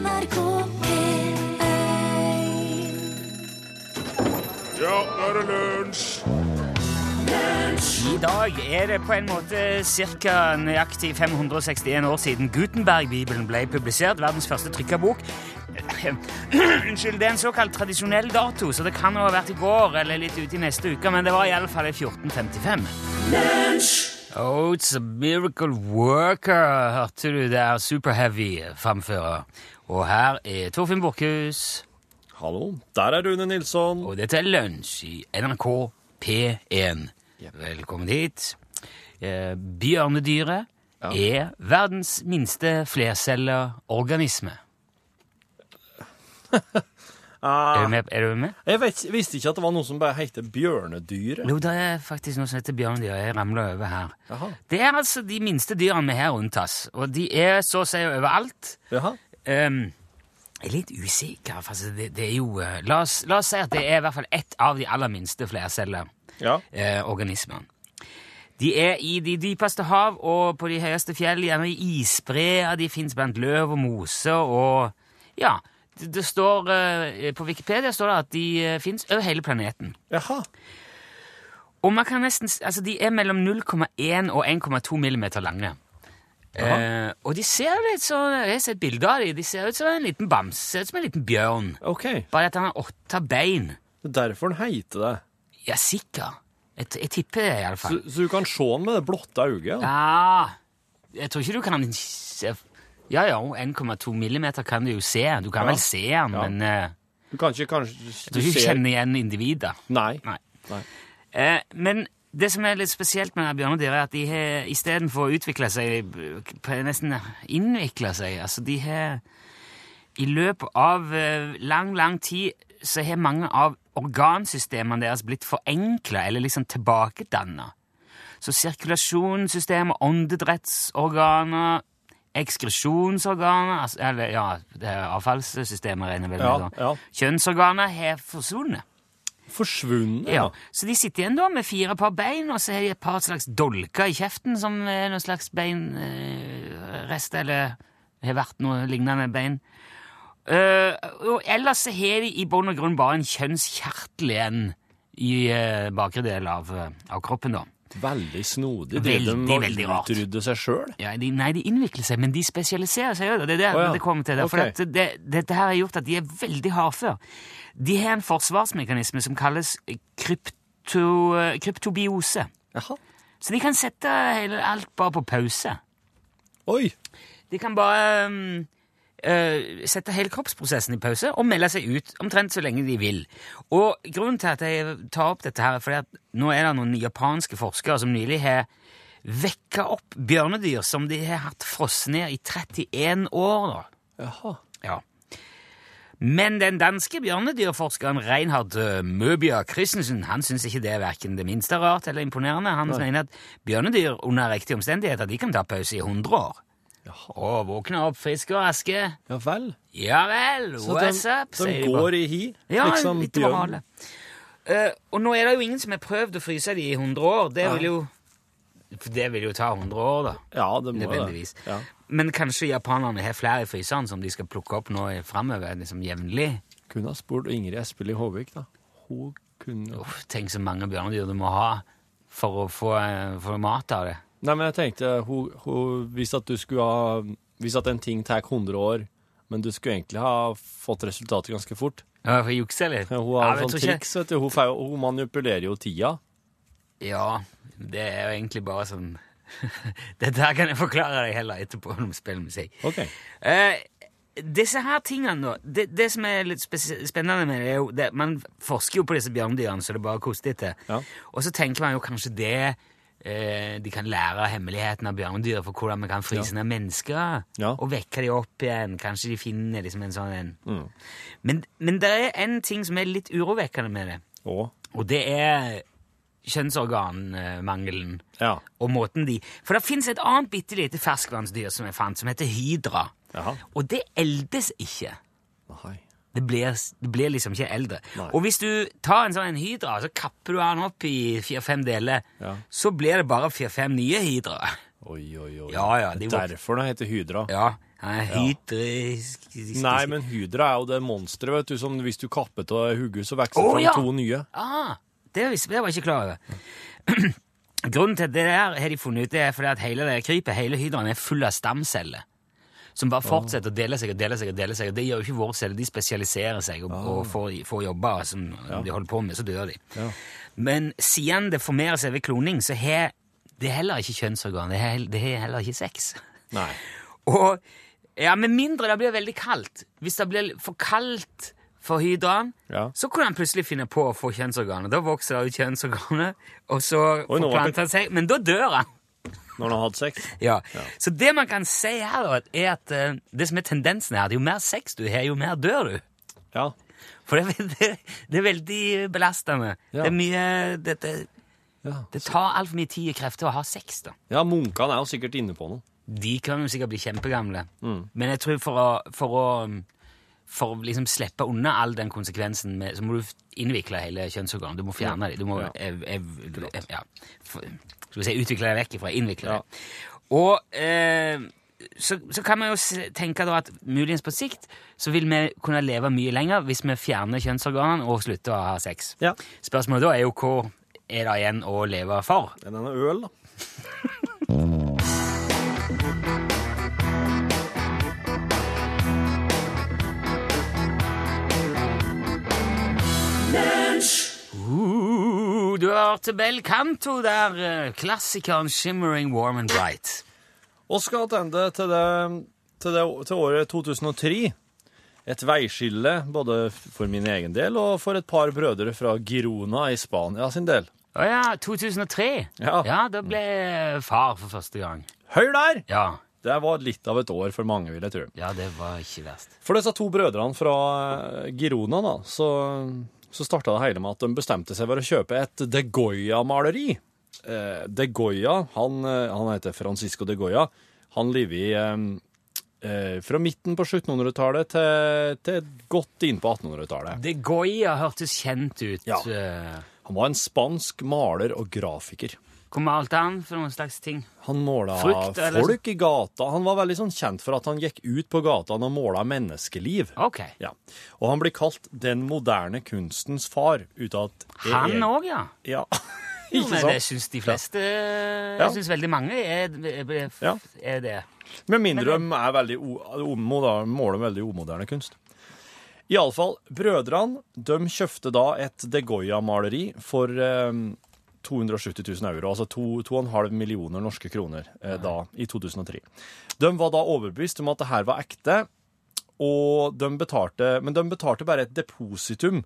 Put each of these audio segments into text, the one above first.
NRK P1 Ja, nå er det lunsj! I dag er det på en måte ca. nøyaktig 561 år siden Gutenberg-bibelen ble publisert, verdens første trykka bok. Unnskyld, det er en såkalt tradisjonell dato, så det kan jo ha vært i går eller litt ute i neste uke, men det var iallfall i 1455. Oh, it's a miracle worker, hørte du der Super Heavy framføre. Og her er Torfinn Borchhus, Hallo, der er Rune Nilsson. og dette er Lunsj i NRK P1. Velkommen hit. Eh, Bjørnedyret Ja. er verdens minste flercelleorganisme. Er du Ah, med? Er du med? jeg vet, visste ikke at det var noe som bare heter bjørnedyret. Jo, det er faktisk noe som heter bjørnedyr. Jeg ramla over her. Aha. Det er altså de minste dyrene vi har rundt oss, og de er så å si overalt. Jaha. Ehm, jeg er litt usikker. Altså, det, det er jo eh, la oss, la oss si at det er i hvert fall ett av de aller minste flercelleorganismene. Ja. organismene. De er i de dypeste hav og på de høyeste fjell, gjerne i isbreer. De fins blant løv og mose og Ja. Det, står, eh, På Wikipedia står det at de uh, fins over hele planeten. Jaha. Og man kan nesten, altså De er mellom 0,1 og 1,2 millimeter lange. Eh, og de ser litt sånn Jeg har sett bilder av dem. De ser ut som en liten bamse. Ser ut som en liten bjørn. Ok. Bare at han har åtte bein. Det er derfor han heter det. Ja, sikker. Jeg, jeg tipper det, Så, iallfall. så du kan se han med det blotte øyet? Ja Jeg tror ikke du kan se Ja, ja, 1,2 millimeter kan du jo se. Du kan Ja. vel se den, Ja. men uh, Du kan ikke kanskje jeg tror ikke du kjenner igjen individet. Nei. Nei. Nei. Eh, men det som er litt spesielt med bjørnedyr, er at de har istedenfor å utvikle seg nesten innvikle seg Altså, de har I løpet av eh, lang, lang tid så har mange av organsystemene deres blitt forenkla eller liksom tilbakedanna. Så sirkulasjonssystemet, åndedrettsorganer, ekskresjonsorganer altså, Eller ja, avfallssystemet regner vel med. da. ja. Kjønnsorganer har forsvunnet. Forsvunnet? Ja, Så de sitter igjen da med fire par bein, og så har de et par slags dolker i kjeften som er noen slags beinrest, eller har vært noe lignende bein. Uh, og ellers så har de i bunn og grunn bare en kjønnskjertel igjen i uh, bakre del av, eh, av kroppen, da. Veldig snodig. Veldig, de veldig rart. utrydde seg sjøl? Ja, nei, de innvikler seg, men de spesialiserer seg jo. Det er det oh, ja, det kommer til. Der, For at det, dette her har gjort at de er veldig hardfør. De har en forsvarsmekanisme som kalles krypto, kryptobiose. Jaha. Så de kan sette alt bare på pause. Oi. De kan bare um, eh, sette hele kroppsprosessen i pause og melde seg ut omtrent så lenge de vil. Og grunnen til at jeg tar opp dette, her er fordi at nå er det noen japanske forskere som nylig har vekka opp bjørnedyr som de har hatt frosset ned i 31 år. da. Jaha. Ja. Men den danske bjørnedyrforskeren Reinhard eh, Møbia Christensen han syns ikke det er verken det minste rart eller imponerende. Han mener at bjørnedyr under riktige omstendigheter de kan ta pause i 100 år. Og våkne opp friske og raske. Ja vel. Ja vel, Så what's de, up? de sier de bare. går i hi? Ja, liksom litt over alle. Eh, og nå er det jo ingen som har prøvd å fryse de i 100 år. Det vil jo, det vil jo ta 100 år, da. Ja, det må Nødvendigvis. det. Ja. Men kanskje japanerne har flere i fryseren som de skal plukke opp nå framover liksom jevnlig. Kunne ha spurt Ingrid Espelid Håvik, da. Hun kunne Uff, tenk så mange bjørnedyr du må ha for å få, eh, få mat av det. Nei, men jeg tenkte hun, hun, hvis at du skulle ha Hvis at en ting tar 100 år, men du skulle egentlig ha fått resultatet ganske fort Ja, for å jukse litt. Hun har Ja, sånn triks, vet du. Hun, hun manipulerer jo tida. Ja, det er jo egentlig bare sånn Dette her kan jeg forklare deg heller etterpå når vi spiller musikk. OK. Eh, disse her tingene, da det, det som er litt spennende med det, er jo det, Man forsker jo på disse bjørndyrene så det bare koster etter. Ja. Og så tenker man jo kanskje det eh, De kan lære hemmeligheten av bjørnedyr for hvordan vi kan fryse ned mennesker. Ja. Og vekke de opp igjen. Kanskje de finner liksom en sånn en. Mm. Men, men det er en ting som er litt urovekkende med det, Og og det er kjønnsorganmangelen. Ja. Og måten de For det fins et annet bitte lite ferskvannsdyr som jeg fant, som heter hydra. Aha. Og det eldes ikke. Det blir, det blir liksom ikke eldre. Nei. Og hvis du tar en sånn en hydra, så kapper du den opp i fire-fem deler, Ja. så blir det bare fire-fem nye hydra. Oi, oi, oi. Ja, ja, de Det er Derfor det heter Hydra. Ja, hydrisk Nei, men Hydra er jo det monsteret, vet du, som hvis du kapper av hodet, så vokser det fram ja. to nye. Ah, det, det var jeg ikke klar over. Grunnen til det der har de funnet ut, det er fordi at hele det krypet, hele hydraen, er full av stamceller. Som bare fortsetter å dele seg og dele seg og dele seg. og Det gjør jo ikke våre celler. De spesialiserer seg og, og får, får jobber som de holder på med, så dør de. Ja. Men siden det formerer seg ved kloning, så har det heller ikke kjønnsorgan. Det har det har heller ikke sex. Nei. Og ja, med mindre det blir veldig kaldt. Hvis det blir for kaldt for hydraen, Ja. så kunne han plutselig finne på å få kjønnsorganet. Da vokser det ut kjønnsorganet, og så forplanter han seg. Men da dør han. Når han har hatt sex. Ja. Så det man kan si her, da, er at uh, det som er tendensen her, at jo mer sex du har, jo mer dør du. Ja. For det, det, det er veldig belastende. Ja. Det er mye dette, Ja, Det tar altfor mye tid og krefter å ha sex, da. ja munkene er jo sikkert inne på noe. De kan jo sikkert bli kjempegamle. Mm. Men jeg tror for å, for å, for å liksom slippe unna all den konsekvensen, med, så må du innvikle hele kjønnsorganet. Du må fjerne dem. Du må Ja. ev, ev, ev, ja, for, skal vi si, utvikle dem vekk fra innvikle Ja. det. Og eh, så, så kan man jo tenke da at muligens på sikt så vil vi kunne leve mye lenger hvis vi fjerner kjønnsorganene og slutter å ha sex. Ja. Spørsmålet da er jo hva er det igjen å leve for? Er denne øl, da? Uh, du har hørt Bel Canto der, eh, klassikeren Shimmering Warm and Bright. Og skal tilbake til, til, til året 2003. Et veiskille både for min egen del og for et par brødre fra Girona i Spania sin del. Å ja, 2003. Ja. ja, da ble far for første gang. Høy der! Ja, Det var litt av et år for mange, vil jeg tro. ja det var ikke verst. For disse to brødrene fra eh, Girona, da, så, så starta det hele med at de bestemte seg for å kjøpe et De Goya-maleri. Eh, de Goya, han, eh, han heter Francisco de Goya. Han lever i eh, eh, fra midten på 1700-tallet til, til godt inn på 1800-tallet. De Goya hørtes kjent ut. Ja. Han var en spansk maler og grafiker. Hvor malte han for noen slags ting? Han måla Frukt, folk i gata. Han var veldig sånn kjent for at han gikk ut på gata og måla menneskeliv. Ok. Ja. Og han blir kalt den moderne kunstens far, ut av at Han òg, ja. Ja. Jo, men det syns de fleste Jeg syns veldig mange er, er, Ja. er det. Med mindre de er veldig måler veldig umoderne kunst. Iallfall, brødrene de kjøpte da et De Goya-maleri for eh, 270 000 euro, altså 2,5 millioner norske kroner eh, da, i 2003. De var da overbevist om at det her var ekte, og de betalte, men de betalte bare et depositum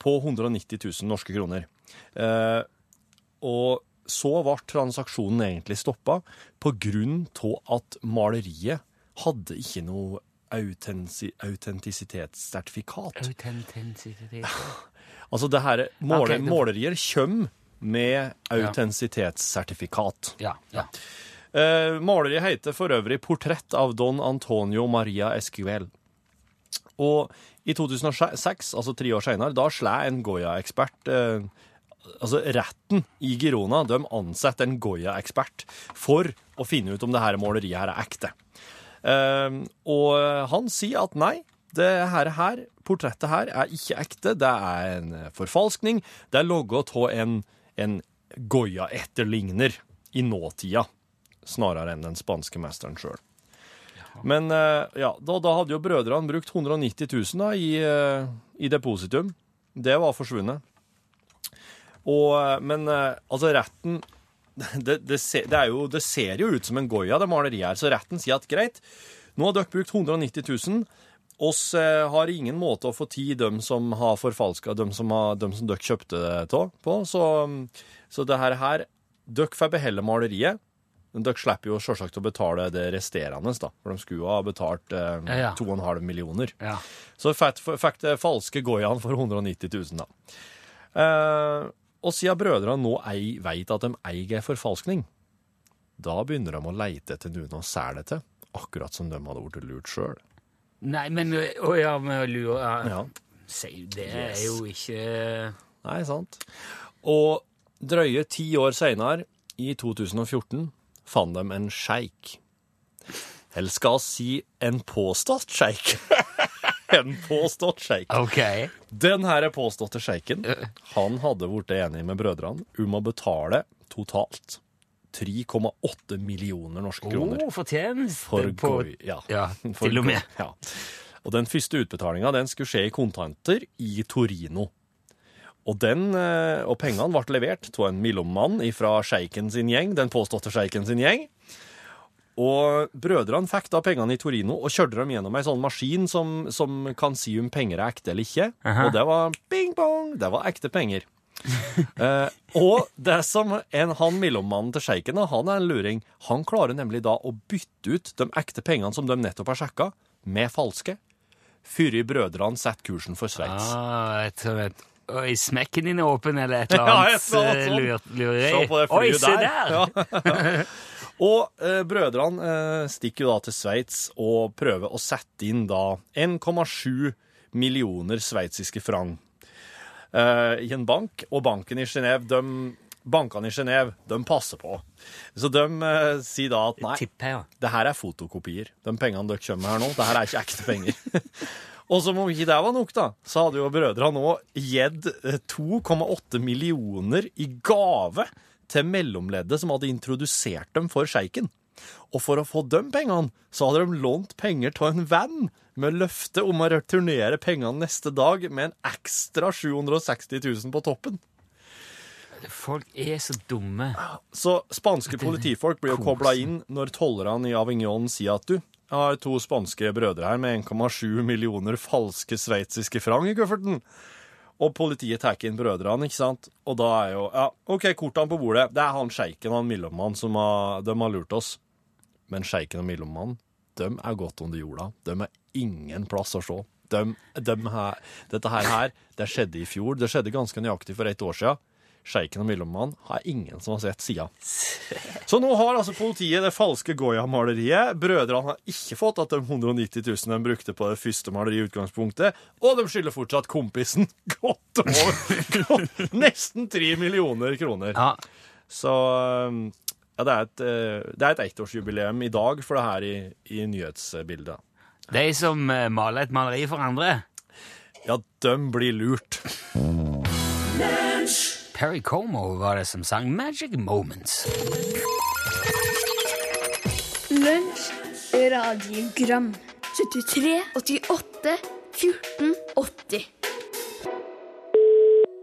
på 190 000 norske kroner. Eh, og så ble transaksjonen egentlig stoppa av at maleriet hadde ikke noe autentisitetssertifikat. Autentisitet. Altså, det her måler, okay, det- målerier kommer med autentisitetssertifikat. Ja. ja. Uh, maleriet heter for øvrig 'Portrett av Don Antonio Maria Esquivel'. Og i 2006, altså tre år senere, da slår en Goya-ekspert uh, Altså retten i Girona de ansetter en Goya-ekspert for å finne ut om det her måleriet her er ekte. Uh, og han sier at nei, det her, her portrettet her er ikke ekte. Det er en forfalskning. Det er logget av en, en Goya-etterligner i nåtida, snarere enn den spanske mesteren sjøl. Men eh, ja, da, da hadde jo brødrene brukt 190 000 da, i, eh, i depositum. Det var forsvunnet. Og, eh, men altså, retten det, det, ser, det, jo, det ser jo ut som en Goya, det maleriet her, så retten sier at greit, nå har dere brukt 190 000. Oss eh, har ingen måte å få tid dem som har forfalska, dem som, har, dem som dere kjøpte det av, på. Så, så det her, her Dere får beholde maleriet. Men dere slipper jo selvsagt å betale det resterende, da. For de skulle ha betalt eh, Ja, ja. 2,5 millioner. ja. Så fikk, det falske Goyan for 190 000, da. Eh, og siden brødrene nå ei, vet at de eier forfalskning, da begynner de å leite etter noen å selge det til, akkurat som de hadde blitt lurt sjøl. Nei, men Å ja, med å lure ja. Det er jo ikke Nei, sant. Og drøye ti år seinere, i 2014, fant de en sjeik. Eller skal vi si en påstått sjeik? en påstått sjeik. OK. Den her påståtte sjeiken, han hadde blitt enig med brødrene om å betale totalt 3,8 millioner norske kroner. Oh, fortjeneste For på goi, ja. Ja, For til og med. Ja. Og den første utbetalinga den skulle skje i kontanter i Torino. Og, den, eh, og pengene ble levert av en mellommann fra sjeiken sin gjeng, den påståtte sjeiken sin gjeng. Og brødrene fikk da pengene i Torino og kjørte dem gjennom ei sånn maskin som, som kan si om penger er ekte eller ikke. Aha. Og det var bing bong, det var ekte penger. eh, og det som en, han mellommannen til sjeiken, han er en luring, han klarer nemlig da å bytte ut de ekte pengene som de nettopp har sjekka, med falske, før brødrene setter kursen for Sveits. Ah, jeg tror jeg Oi, smekken din er åpen, eller et eller annet ja, eh, sånt. lur- lureri. Se på det Oi, se der. der! Og eh, brødrene eh, stikker jo da til Sveits og prøver å sette inn da 1,7 millioner sveitsiske franc eh, i en bank, og banken i Genève, de, bankene i Genéve, de passer på. Så de uh, sier da at nei, jeg. det her er fotokopier. De pengene dere kommer med her nå, det her er ikke ekte penger. og som om ikke det var nok, da, så hadde jo brødrene nå gitt eh, 2,8 millioner i gave til mellomleddet som hadde introdusert dem for sjeiken. Og for å få de pengene, så hadde de lånt penger av en venn med løfte om å returnere pengene neste dag med en ekstra 760 000 på toppen. Folk er så dumme. Så spanske politifolk blir jo kobla inn når tollerne i Avignon sier at du, jeg har to spanske brødre her med 1,7 millioner falske sveitsiske franc i kufferten. Og politiet tar inn brødrene, ikke sant? Og da er jo Ja, OK, kortene på bordet. Det er han sjeiken og han mellommannen som har, de har lurt oss. Men sjeiken og mellommannen, de er godt under jorda. De er ingen plass å se. De, de her, dette her, her, det skjedde i fjor. Det skjedde ganske nøyaktig for ett år siden. Sjeiken og mellommannen har ingen som har sett sida. Så nå har altså politiet det falske Goya-maleriet. Brødrene har ikke fått at de 190 000 de brukte på det første maleriet i utgangspunktet, og de skylder fortsatt kompisen godt over nesten 3 millioner kroner. Ja, Så ja, det er et, eh, det er et ettårsjubileum i dag for det her i, i nyhetsbildet. De som eh, maler et maleri for andre. Ja, de blir lurt. Perry Como var det som sang Magic Moments. Lunsj, radiogram 73, 88, 14, 80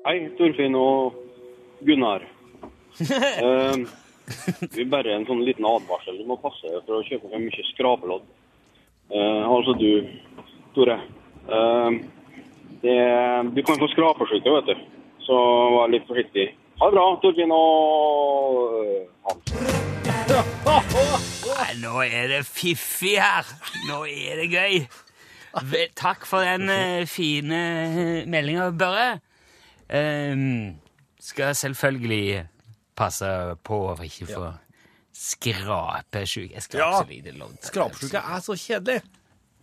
Hei, Torfinn og Gunnar. Vi bare en sånn liten advarsel. Du må passe deg for å kjøpe for mye skrapelodd. Eh, altså du, Tore. Eh, det, du kan få skrapesjuke, vet du. Så vær litt forsiktig. Ha det bra, Torfinn og eh, Hans. Nå er det fiffig her. Nå er det gøy. Takk for den fine meldinga, Børre. Um, skal selvfølgelig passe på å ikke få skrapesjuk. Jeg skraper Ja, så lite lodd. Skrapsjuke er så kjedelig.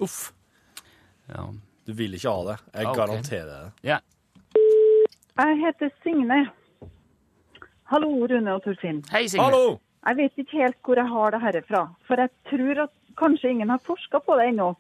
Uff. Ja. Du vil ikke ha det. Jeg okay. garanterer det. ja. Jeg heter Signe. Hallo, Rune og Torfinn. Hei, Signe. Hallo! Jeg vet ikke helt hvor jeg har det herifra, for jeg tror at kanskje ingen har forska på det ennå.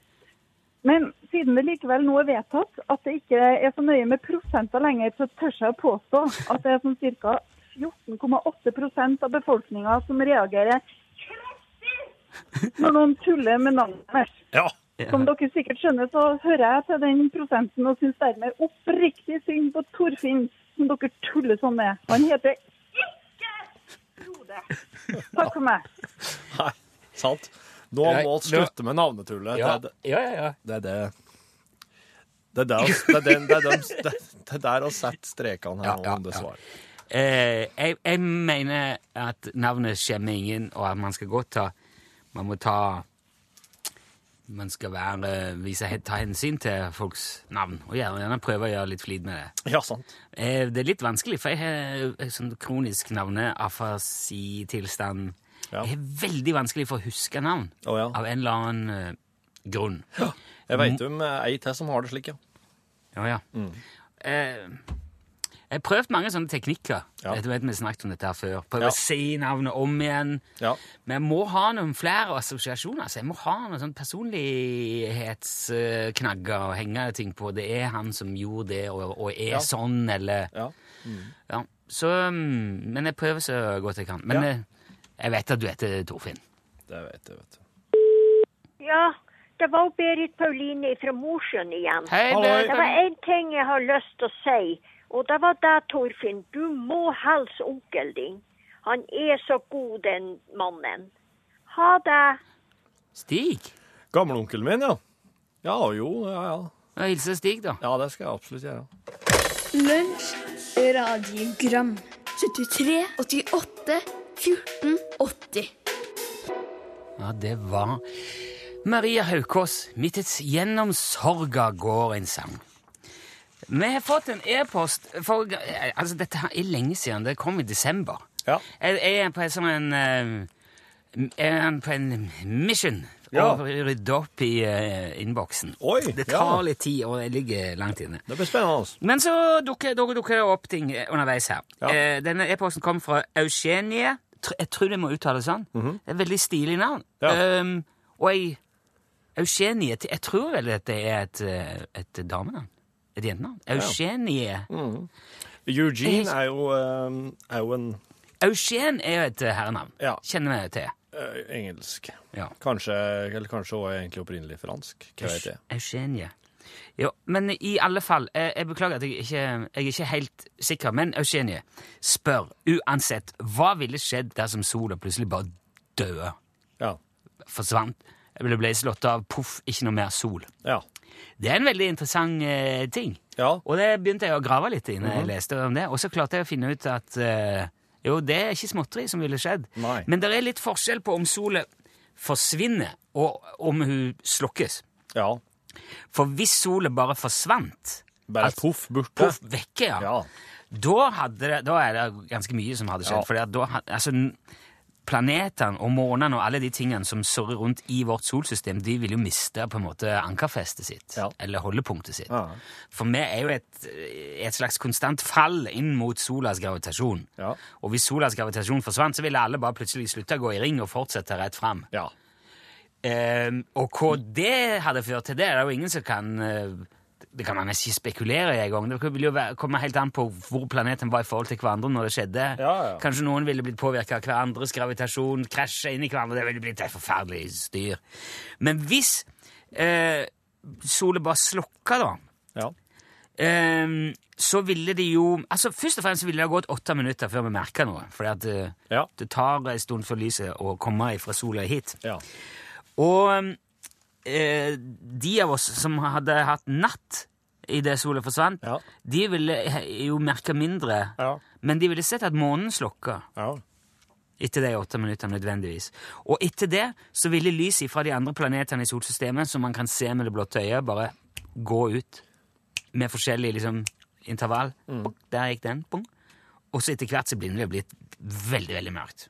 Men siden det likevel nå er vedtatt at det ikke er så nøye med prosenter lenger, så tør jeg å påstå at det er sånn ca. 14,8% av befolkninga som reagerer kraftig når noen tuller med navnet deres. Ja. Som dere sikkert skjønner, så hører jeg til den prosenten og syns dermed oppriktig synd på Torfinn, som dere tuller sånn med. Han heter ikke Frode. Takk for meg. Nei, sant. Nå må vi slutte med navnetullet. Ja, Det, ja, ja. ja. det er det det er der, vi det, er det, er det, det er der å sette strekene her Ja, nå, ja, om det ja. Eh, jeg, jeg mener at navnet skjemmer ingen, og at man skal godt ta Man må ta Man skal være, vise, ta hensyn til folks navn, og gjerne, gjerne prøve å gjøre litt flid med det. Ja, sant. Eh, det er litt vanskelig, for jeg har eh, sånn kronisk navneafasi-tilstand. Ja. Det er veldig vanskelig for å huske navn, oh, ja. av en eller annen uh, grunn. Jeg veit om ei til som har det slik, ja. Ja, ja. Mm. Eh, Jeg har prøvd mange sånne teknikker. Ja. Jeg vet Vi har snakket om dette her før. Prøve Ja. å si navnet om igjen. Ja. Men jeg må ha noen flere assosiasjoner. Så jeg må ha noen sånn personlighetsknagger å henge ting på. Det er han som gjorde det, og, og er Ja. sånn, eller Ja. Ja. Så mm, Men jeg prøver så godt jeg kan. Men Ja. eh, jeg vet at du heter Torfinn. Det vet jeg, vet du. Ja, det var Berit Pauline fra Mosjøen igjen. Hei, Berit. Det var én ting jeg har lyst til å si, og det var det, Torfinn. Du må hilse onkelen din. Han er så god, den mannen. Ha det. Stig. Gamleonkelen min, ja. Ja, jo, ja, ja. Ja, Hilse Stig, da. Ja, det skal jeg absolutt gjøre. Lunsj, radiogram 73, 88, 14, 80 Ja, det var Maria Haukås. Midtets gjennom sorga går en sang. Vi har fått en e-post for Altså, dette er lenge siden. Det kom i desember. Ja. Jeg jeg er på en sånn en eh, på en mission Ja. å rydde opp i uh, innboksen. Det tar ja. litt tid, og jeg ligger langt inne. Det blir spennende. Men så dukker, det opp ting underveis her. Ja. Eh, denne e-posten kom fra Eugenie. Jeg tror det må uttales sånn. Det er et veldig stilig navn. Ja. Um, og jeg, Eugenie Jeg tror vel at det er et, eh, et damenavn. Et jentenavn. Eugenie. Eugene er jo, um, er jo en Eugen er jo et eh, herrenavn. Ja. Kjenner vi til. Uh, engelsk. Ja. Kanskje, eller kanskje også egentlig opprinnelig fransk. Hva vet jeg. Eugenie. Jo, men i alle fall, jeg, jeg beklager at jeg ikke, jeg er ikke helt sikker, men Eugenie spør uansett hva ville skjedd dersom sola plutselig bare døde, Ja. forsvant, ble slått av, poff, ikke noe mer sol. Ja. Det er en veldig interessant eh, ting. Ja. Og det begynte jeg å grave litt i når jeg leste om det, og så klarte jeg å finne ut at eh, jo, det er ikke småtteri som ville skjedd. Nei. Men det er litt forskjell på om sola forsvinner, og om hun slukkes. ja. For hvis sola bare forsvant, Bare Altså, poff, borte. poff, vekke, ja, Ja. Da, hadde det, da er det ganske mye som hadde skjedd. Ja. Fordi at da, had- altså, planetene og månene og alle de tingene som surrer rundt i vårt solsystem, de vil jo miste på en måte ankerfestet sitt, Ja. eller holdepunktet sitt. Ja. For vi er jo et, et slags konstant fall inn mot solas gravitasjon. Ja. Og hvis solas gravitasjon forsvant, så ville alle bare plutselig slutte å gå i ring og fortsette rett fram. Ja. Eh, og hva det hadde ført til, det er det jo ingen som kan eh, Det kan man nesten ikke spekulere i engang. Det vil jo være, komme helt an på hvor planeten var i forhold til hverandre når det skjedde. Ja, ja. Kanskje noen ville blitt påvirka av hverandres gravitasjon, krasja inn i hverandre. Det ville blitt et forferdelig styr. Men hvis eh, sola bare slukka, da Ja. eh, så ville det jo altså Først og fremst ville det ha gått åtte minutter før vi merka noe. For det, Ja. det tar en stund for lyset å komme fra sola hit. Ja. Og eh, de av oss som hadde hatt natt i det sola forsvant, Ja. de ville he- jo merke mindre. Ja. Men de ville sett at månen slokka Ja. etter de åtte minuttene nødvendigvis. Og etter det så ville lyset fra de andre planetene i solsystemet, som man kan se med det blotte øyet, bare gå ut med forskjellig liksom, intervall. Bong, Der gikk den. Bong. Og så etter hvert så begynner det å bli veldig, veldig mørkt.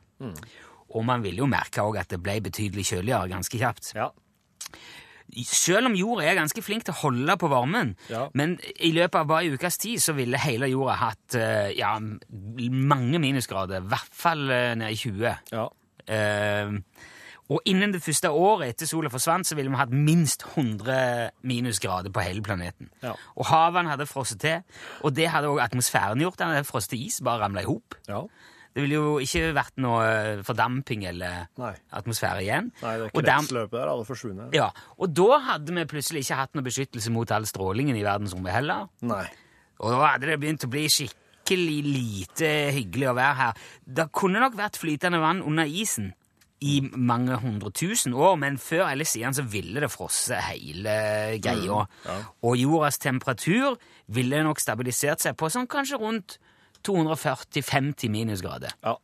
Og man ville jo merke også at det ble betydelig kjøligere ganske kjapt. Ja. Selv om jorda er ganske flink til å holde på varmen, Ja. men i løpet av bare en ukes tid så ville hele jorda hatt eh, ja, mange minusgrader, i hvert fall eh, ned i 20. Ja. Uh, og innen det første året etter sola forsvant, så ville vi hatt minst 100 minusgrader på hele planeten. Ja. Og havene hadde frosset til, og det hadde også atmosfæren gjort. Den hadde frosset til is, bare ramla i hop. Ja. Det ville jo ikke vært noe eh, fordamping eller Nei. atmosfære igjen. Nei, det er kretsløpet der hadde forsvunnet. ja, og da hadde vi plutselig ikke hatt noe beskyttelse mot all strålingen i verdensrommet heller. Nei. Og da hadde det begynt å bli skikkelig lite hyggelig å være her. Det kunne nok vært flytende vann under isen i mange hundre tusen år, men før eller siden så ville det frosse hele greia. Og jordas temperatur ville nok stabilisert seg på sånn kanskje rundt 240-50 minusgrader. Ja.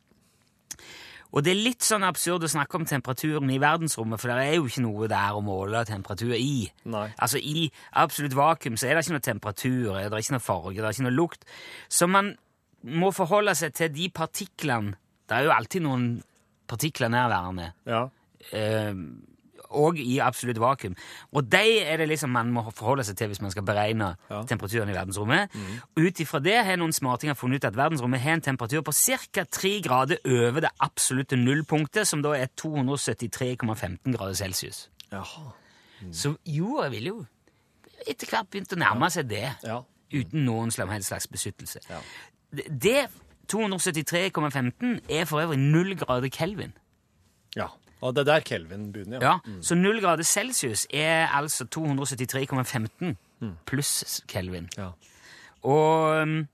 Og det er litt sånn absurd å snakke om temperaturen i verdensrommet, for det er jo ikke noe der å måle temperatur i. Nei. Altså I absolutt vakuum så er det ikke noe temperatur, det er ikke noe farge, det er ikke noe lukt. Så man må forholde seg til de partiklene Det er jo alltid noen partikler nærværende. Ja. Eh, og i absolutt vakuum. Og de er det liksom man må forholde seg til hvis man skal beregne temperaturen i verdensrommet. Ut ifra det har noen smartinger funnet ut at verdensrommet har en temperatur på ca. 3 grader over det absolutte nullpunktet, som da er 273,15 grader celsius. Jaha. Så jorda vil jo etter hvert begynt å nærme seg det, Ja. uten noen slags beskyttelse. Ja. Det- Det 273,15 er for øvrig 0 grader kelvin. ja. Og det er der Kelvin begynner, Ja, ja. Så 0 grader celsius er altså 273,15 pluss kelvin. Ja. Og um,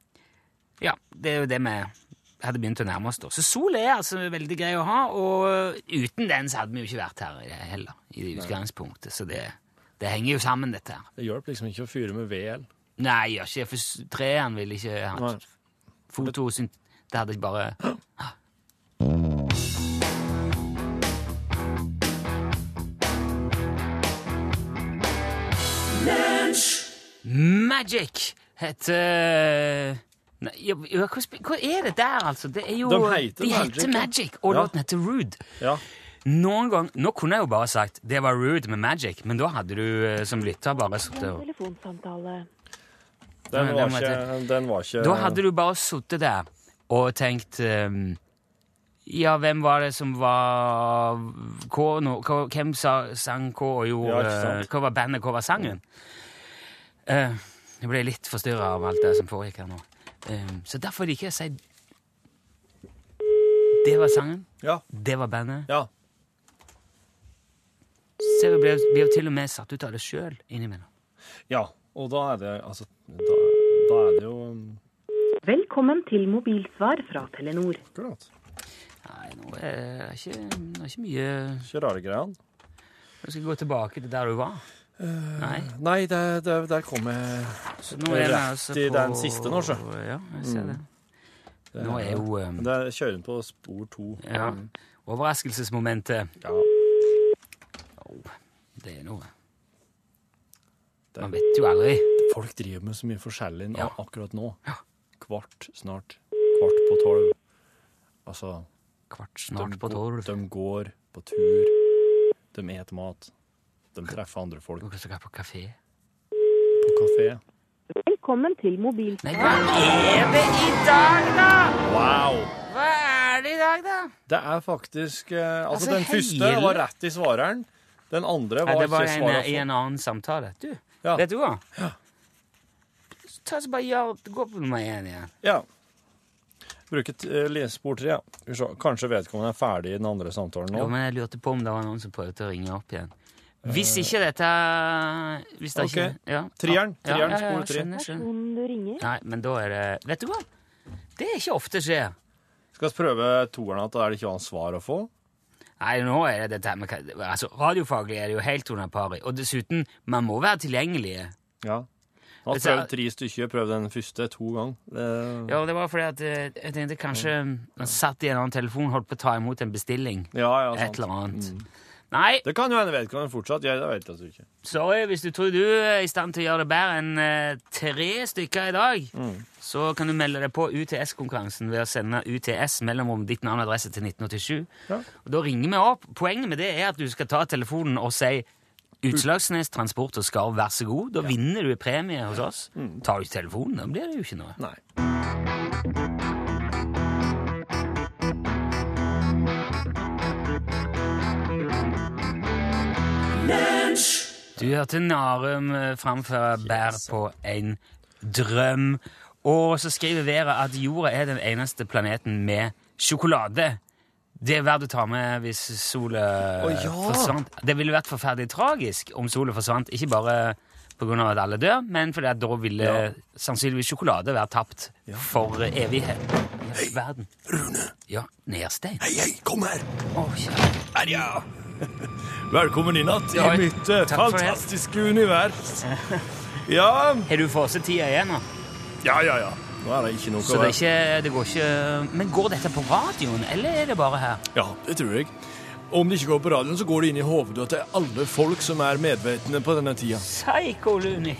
ja, det er jo det vi hadde begynt å nærme oss da. Så sol er altså veldig grei å ha, og uten den så hadde vi jo ikke vært her heller, i utgangspunktet. Så det, det henger jo sammen, dette her. Det hjelper liksom ikke å fyre med ved. Nei, Nei, gjør ikke det, for treeren ville ikke hatt fotosyn... Det hadde ikke bare Magic heter Nei, ja, ja, hva, hva er det der, altså? Det er jo, De heter Magic, heter Magic, og Ja. låten heter Rude. Ja. Noen gang, Nå kunne jeg jo bare sagt det var rude med Magic, men da hadde du eh, som lytter bare sittet og Telefonsamtale. Den var den var ikke, den var ikke Da hadde du bare sittet der og tenkt um, Ja, hvem var det som var hva, no, hva, Hvem sa, sang hva og gjorde Ja. Hva var bandet, hva var sangen? Eh, jeg ble litt forstyrra av alt det som foregikk her nå. Ehm, så derfor liker jeg å si Det var sangen, Ja. det var bandet. ja. Så jeg blir blir jo til og med satt ut av det sjøl innimellom. Ja. Og da er det altså Da, da er det jo um, Velkommen til mobilsvar fra Telenor. Akkurat. Nei, nå er det ikke, det er ikke mye Ikke rare greiene. Du skal gå tilbake til der du var. Nei. Nei, der, der, der kom jeg rett i den siste nå, så. Ja, jeg ser det. Det Nå er jo um, Det er kjøring på spor to. ja, overraskelsesmomentet Ja. oh, Det er noe. Det- Man vet jo aldri. Folk driver med så mye forskjellig Ja. akkurat nå. Ja. Kvart, snart. Kvart på tolv. Altså Kvart snart de, på tolv. De går på tur. De eter mat. De treffer andre folk Du skal på kafé. på kafé. Velkommen til mobil... Hva er det i dag, da? Wow! Hva er det i dag, da? Det er faktisk eh, Altså, Altså, den første hele- var rett i svareren. Den andre Nei, var det var ikke en, svaret i en annen samtale. Du, Ja. vet du hva? Ta så bare gjør, Gå på nummer én igjen. Ja. Bruke uh, lesespor tre, ja. Skal vi se. Kanskje vedkommende er ferdig i den andre samtalen nå. Jo, men jeg lurte på om det var noen som prøvde å ringe opp igjen. Hvis ikke dette hvis det Ok. ikke, ja. Trieren. Ja, Trieren, ja, ja, ja, tre. skjønner, skjønner. Nei, men da er det Vet du hva? Det er ikke ofte skjer. Skal vi prøve toeren igjen, da er det ikke annet svar å få? Nei, nå er det dette med altså, Radiofaglig er det jo helt under pari. Og dessuten, man må være tilgjengelige. Ja. Nå har prøvd tre stykker. Prøvd den første to ganger. Det- Ja, det var fordi at eh, jeg tenkte kanskje man satt i en annen telefon holdt på å ta imot en bestilling. ja, ja, sant. Et eller annet. Nei, Det kan jo hende vedkommende fortsatt. Jeg, det vet jeg altså ikke. sorry hvis du tror du er i stand til å gjøre det bedre enn eh, tre stykker i dag. Så kan du melde deg på UTS-konkurransen ved å sende UTS mellomrom ditt navn og adresse til 1987. Ja. Og da ringer vi opp. Poenget med det er at du skal ta telefonen og si Utslagsnes Transport og Skarv, vær så god. Da vinner du premie hos oss. Tar du ikke telefonen, da blir det jo ikke noe. Nei. Du hørte Narum eh, framføre Bær på en drøm. Og så skriver Vera at jorda er den eneste planeten med sjokolade. Det er verdt å ta med hvis sola ja. forsvant. Det ville vært forferdelig tragisk om sola forsvant, ikke bare pga. at alle dør, men fordi at da ville Ja. sannsynligvis sjokolade være tapt for evighet. Hei, verden. Rune, Ja, Nerstein. hei, hei, kom her. Oh, ja. Her, ja. Velkommen i natt Ja, i mitt fantastiske univers. Ja, Har du fått tida igjen nå? ja, ja, ja. Nå er det ikke noe Så det, ikke, det går ikke Men går dette på radioen, eller er det bare her? Ja, det tror jeg. Om det ikke går på radioen, så går det inn i hovedet til alle folk som er medvetne på denne tida. Psycho, Luni.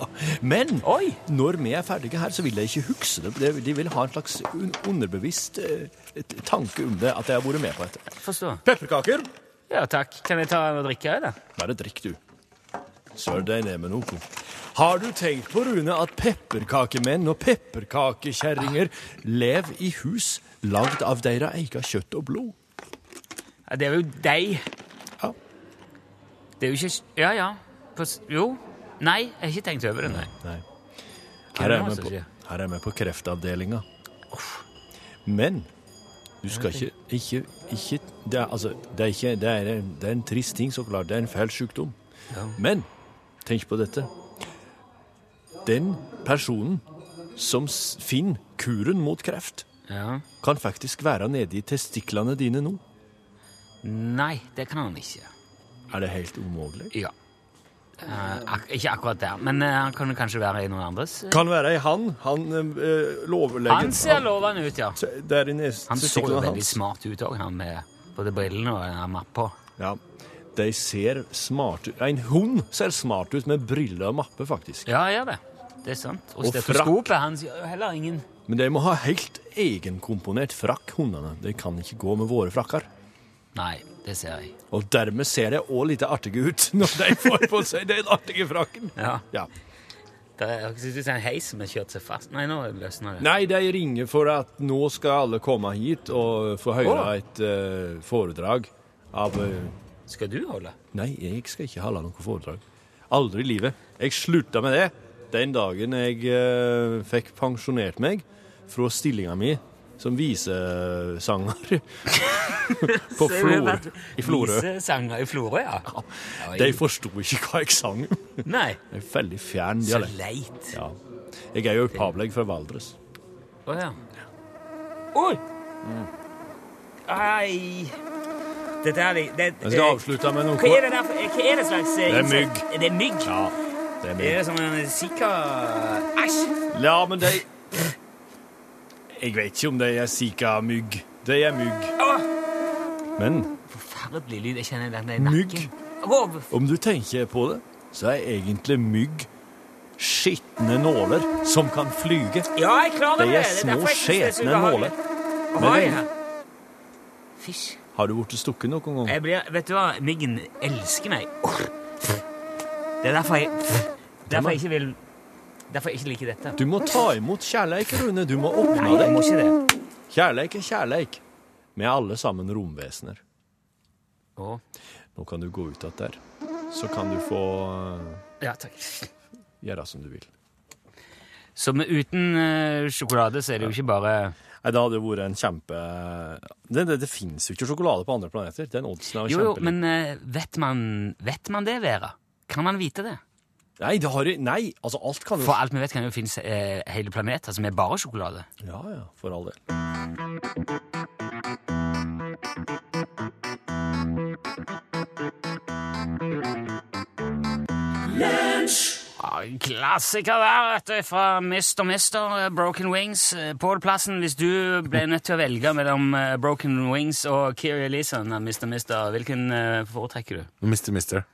Men Oi! når vi er ferdige her, så vil de ikke huske det. De- De vil ha en slags underbevisst eh, tanke om det, at jeg har vært med på dette. Forstår. Pepperkaker. Ja, takk. Kan jeg ta og drikke òg, da? Bare drikk, du. Sør deg ned med noe. Har du tenkt på, Rune, at pepperkakemenn og pepperkakekjerringer lever i hus lagd av deres eget kjøtt og blod? Ja, det er jo deg. Ja. Det er jo ikke Ja, ja. På, jo. Nei, jeg har ikke tenkt over det, nei. Nei. Her er vi på, skjer? her er vi på kreftavdelinga. Men du skal ikke, ikke, ikke det, er, altså, det, er ikke det, er, det er en trist ting, så klart. Det er en fæl sykdom. Ja. Men tenk på dette. Den personen som finner kuren mot kreft, Ja. kan faktisk være nede i testiklene dine nå. Nei, det kan han ikke. Er det helt umulig? Ja. Eh, ak ikke akkurat der, men eh, han kan kanskje være i noen andres. Kan være i han. Han uh, lovlegger Han ser lovende ut, ja. Der er i Han så jo veldig hans. smart ut òg, han med både brillene og mappa. Ja, de ser smart ut. En hund ser smart ut med briller og mappe, faktisk. Ja, gjør det. Det er sant. Og Og stetoskopet hans heller ingen Men de må ha helt egenkomponert frakk, hundene. De kan ikke gå med våre frakker. Nei, det ser jeg. Og dermed ser det òg litt artige ut når de får på seg den artige frakken. Ja. Ja. Det er høres ut som en heis som har kjørt seg fast. Nei, nå løsner det. Nei, de ringer for at nå skal alle komme hit og få høre oh. et uh, foredrag av uh... Skal du holde? Nei, jeg skal ikke holde noe foredrag. Aldri i livet. Jeg slutta med det den dagen jeg uh, fikk pensjonert meg fra stillinga mi som visesanger på Flor, i Florø. Visesanger i Florø, ja. De forsto ikke hva jeg sang. Nei. Det er veldig fjern Så leit. Ja. Jeg er jo opphavlig fra Valdres. Å ja. Oi! Ai Dette er det, det Jeg skal avslutte med Hva er noe. det der Hva er det slags eh, Det er mygg. Det er mygg? Ja, det er mygg. Det er som en sika Æsj! Ja, men de Jeg vet ikke om de er Zika-mygg. De er mygg. Men Forferdelig lyd. Jeg kjenner den i nakken. Mygg. Om du tenker på det, så er egentlig mygg skitne nåler som kan flyge. Ja, jeg klarer De det. er Det små, det er så skjetne nåler. Men-. Fysj. Har du blitt stukket noen gang? Jeg blir, vet du hva, myggen elsker meg. Det er derfor jeg, derfor jeg ikke vil Derfor jeg ikke liker dette. Du må ta imot kjærleik, Rune. Du må åpne Nei, jeg må ikke det. Kjærleik er kjærleik. Vi er alle sammen romvesener. Å, Nå kan du gå ut igjen der. Så kan du få eh, ja, takk. gjøre som du vil. Så med, uten eh, sjokolade så er det jo ikke bare Nei, Det hadde jo vært en kjempe Det, det, det fins jo ikke sjokolade på andre planeter. Den oddsen er jo Jo, jo, kjempeliten. men eh, vet, man, vet man det, Vera? Kan man vite det? Nei, det har, nei, altså alt kan jo For alt vi vet, kan jo finnes eh, hele planeter som er bare sjokolade. Ja, ja, for all del. Ja, en klassiker der, vet du, fra Mr. Mister, eh, Broken Wings. Eh, Pål Plassen, hvis du ble nødt til å velge mellom eh, Broken Wings og Kiri Elison av Mr. Mister, hvilken eh, foretrekker du? Mister,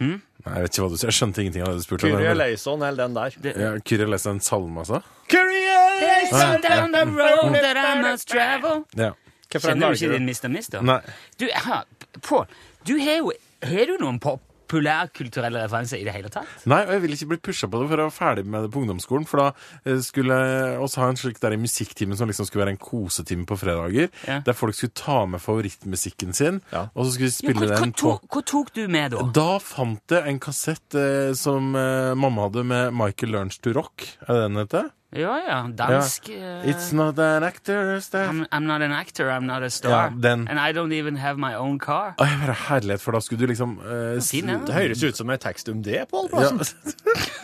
mister. Nei, jeg vet ikke hva du sier. Jeg skjønte ingenting av det du spurte om. Kyrie Leison eller den der. Ja, Kyrie Leison, en salme, altså? Down the road that I must travel. Ja. Kjenner du ikke din Mr. Mister? Nei. Du, ha, Pål, du har jo Har du noen populærkulturelle referanser i det hele tatt? Nei, og jeg ville ikke bli pusha på det for jeg var ferdig med det på ungdomsskolen. For da eh, skulle jeg også ha en slik der i musikktimen som liksom skulle være en kosetime på fredager. Ja. Der folk skulle ta med favorittmusikken sin, Ja. og så skulle vi spille ja, hva, den på hva tok du med da? Da fant jeg en kassett eh, som eh, mamma hadde med Michael Learns to Rock. Er det den heter? Ja, ja, dansk ja. It's not an actor. I'm, I'm not an actor, I'm not a star. Ja, den. And I don't even have my own car. Oi, bare herlighet, for da skulle du liksom uh, Fin, ja. Det høres ut som en tekst om det, Pål Ja. Plassen.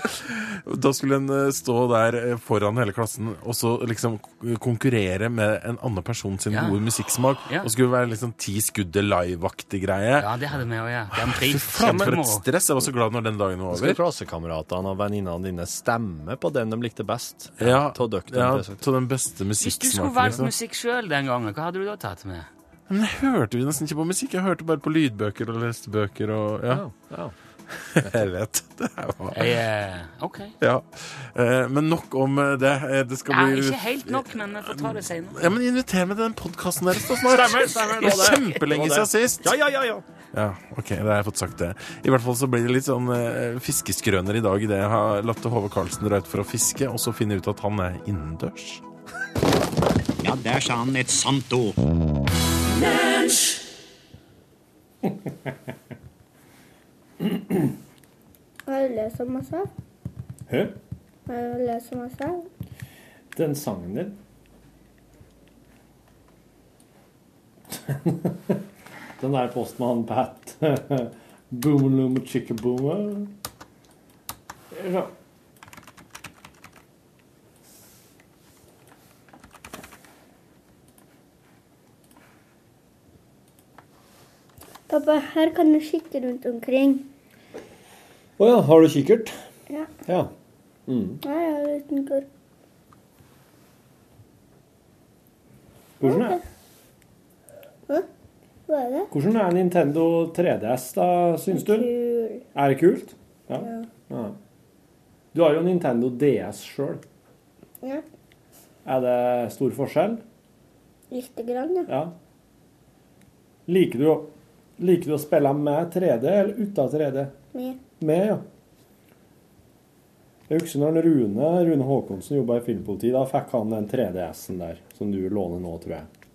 da skulle en uh, stå der eh, foran hele klassen og så liksom konkurrere med en annen person sin Ja. gode musikksmak. Ja. Og skulle være liksom ti skudde live-aktig greie. Ja, det hadde vi òg, ja. Fy faen, for et stress! Jeg var så glad når den dagen var over. Skulle klassekameratene og venninnene dine stemme på den de likte best? Ja, Ta den ja, til den beste Hvis du skulle musikksmaken. valgt Liksom. musikk sjøl den gangen, hva hadde du da tatt med? Men jeg hørte jo nesten ikke på musikk. Jeg hørte bare på lydbøker og leste bøker og ja. Ja, ja. Jeg vet. Det var Jeg, eh, ok. Ja. Eh, Men nok om eh, det. Det skal Ja, ikke helt nok, men vi får ta det senere. Ja, men Inviter meg til den podkasten deres da snart. Stemmer, stemmer, Det det er kjempelenge siden sist. Ja, ja, ja, ja. Ja, ok, da har jeg fått sagt det. I hvert fall så blir det litt sånn eh, fiskeskrøner i dag idet jeg har latt Håvard Karlsen dra ut for å fiske, og så finne ut at han er innendørs. Ja, der sa han et sant ord. Har du lest om masse? Hæ? Har du lest om masse? Den sangen din. Den der postmann Pat. Boom chicka chickaboomer. Ja. Pappa, her kan du kikke rundt omkring. Å ja, har du kikkert? Ja. Ja. Mm. Nei, jeg det en liten kurv. Hvordan er, det? Hva er det? hvordan er Nintendo 3DS, da, syns du? Kul. Er det kult? Ja. Ja. ja. Du har jo Nintendo DS sjøl. Ja. Er det stor forskjell? Lite grann, ja. Ja. Liker du, liker du å spille med 3D eller uten 3D? Med. Med, ja. Jeg husker når Rune, Rune Håkonsen jobba i Filmpolitiet. Da fikk han den 3DS-en der, som du låner nå, tror jeg.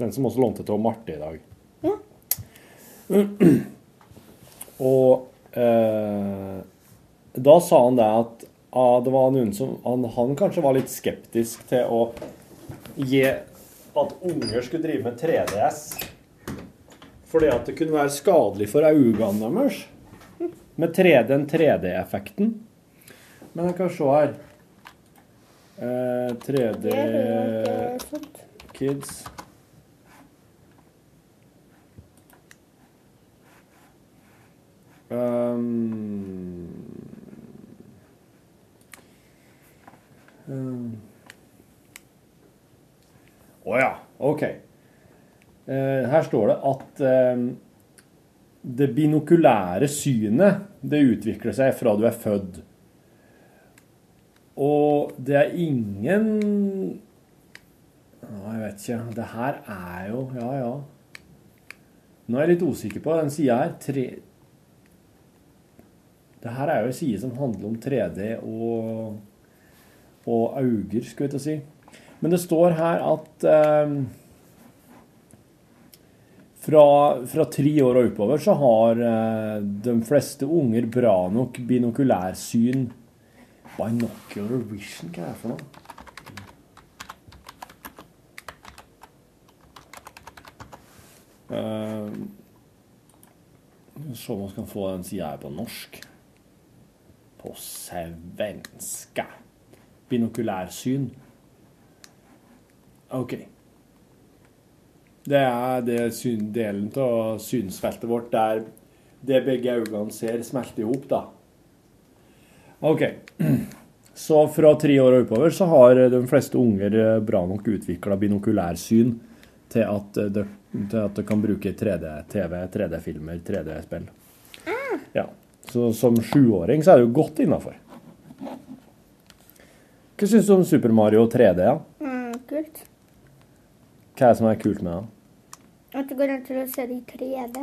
Den som også lånte til Marte i dag. Ja. Og eh, da sa han det at ah, det var noen som han, han kanskje var litt skeptisk til å gi at unger skulle drive med 3DS. Fordi at det kunne være skadelig for øynene deres. Med 3D, den 3D-effekten. Men jeg kan se her. Eh, 3D Det er jo ikke sant. Kids. Um, um. Å ja, OK. Eh, her står det at eh, det binokulære synet det utvikler seg fra du er født. Og det er ingen ja, Jeg vet ikke. Det her er jo Ja, ja. Nå er jeg litt usikker på den sida her. Tre... Det her er jo en side som handler om 3D og, og auger, skulle jeg til å si. Men det står her at eh, fra, fra tre år og oppover så har eh, de fleste unger bra nok binokulærsyn. Binocular vision, hva er det for noe? Uh, Se om vi kan få den sida her på norsk. På svenska. Binokulærsyn. OK. Det er det syn, delen av synsfeltet vårt der det begge øynene ser, smelter i hop, da. OK. Så fra tre år og oppover så har de fleste unger eh, bra nok utvikla binokulærsyn til at, eh, det, til at de kan bruke 3D-TV, 3D-filmer, 3D-spill. Ja. Så som sjuåring så er det jo godt innafor. Hva syns du om Super Mario 3D? Ja? Mm. Hva er det som er kult med det? At det går an til å se det i 3D.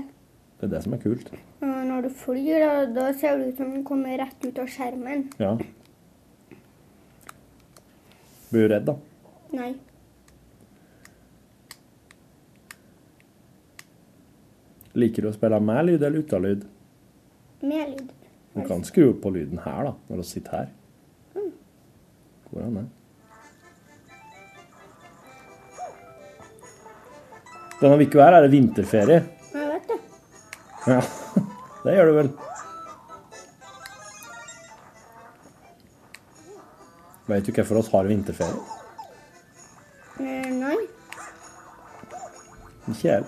Det er det som er kult. Og når du flyr, da, da ser det ut som den kommer rett ut av skjermen. Ja. Blir du redd, da? Nei. Liker du å spille med lyd eller uten lyd? Med lyd. Du kan skru på lyden her, da, når du sitter her. Mm. Går an, det. Denne uka her er det vinterferie. Jeg vet det. Ja, det gjør du vel. Vet du hvorfor oss har vinterferie? Eh, nei. Ikke jeg.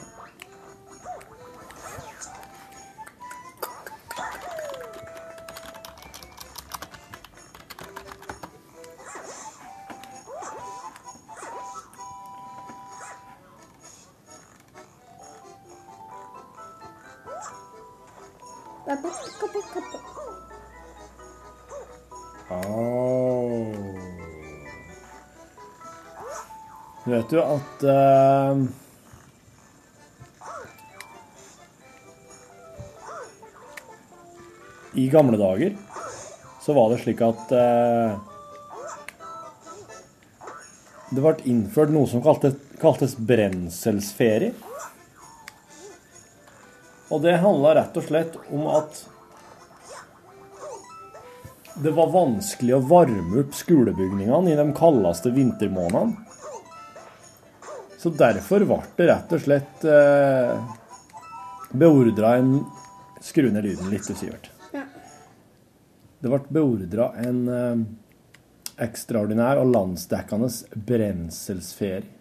Vet jo at uh, I gamle dager så var det slik at uh, det ble innført noe som kaltes, kaltes brenselsferie. Og det handla rett og slett om at det var vanskelig å varme opp skolebygningene i de kaldeste vintermånedene. Så derfor ble det rett og slett eh, beordra en Skru ned lyden litt, du, Sivert. Ja. Det ble beordra en eh, ekstraordinær og landsdekkende brenselsferie.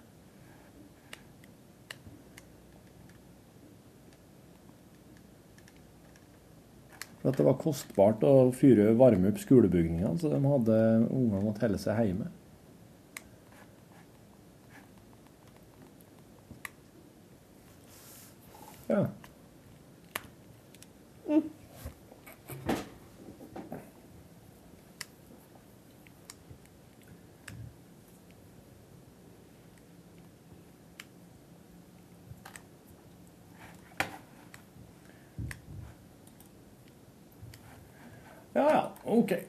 For at det var kostbart å fyre varme opp skolebygningene, så de hadde ungene måtte holde seg hjemme. Yeah. Mm. Ah, okay.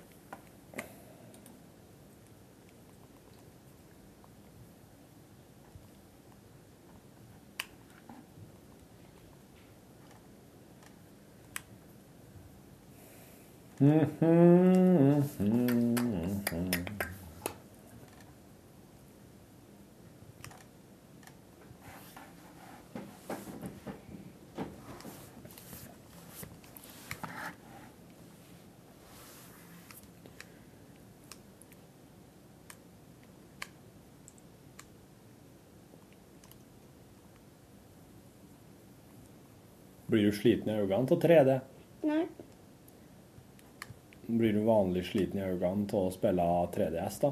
Ja. Ja, ja. OK. Blir du sliten i øynene av 3D? Nei. Blir du vanlig sliten i øynene av å spille 3DS, da?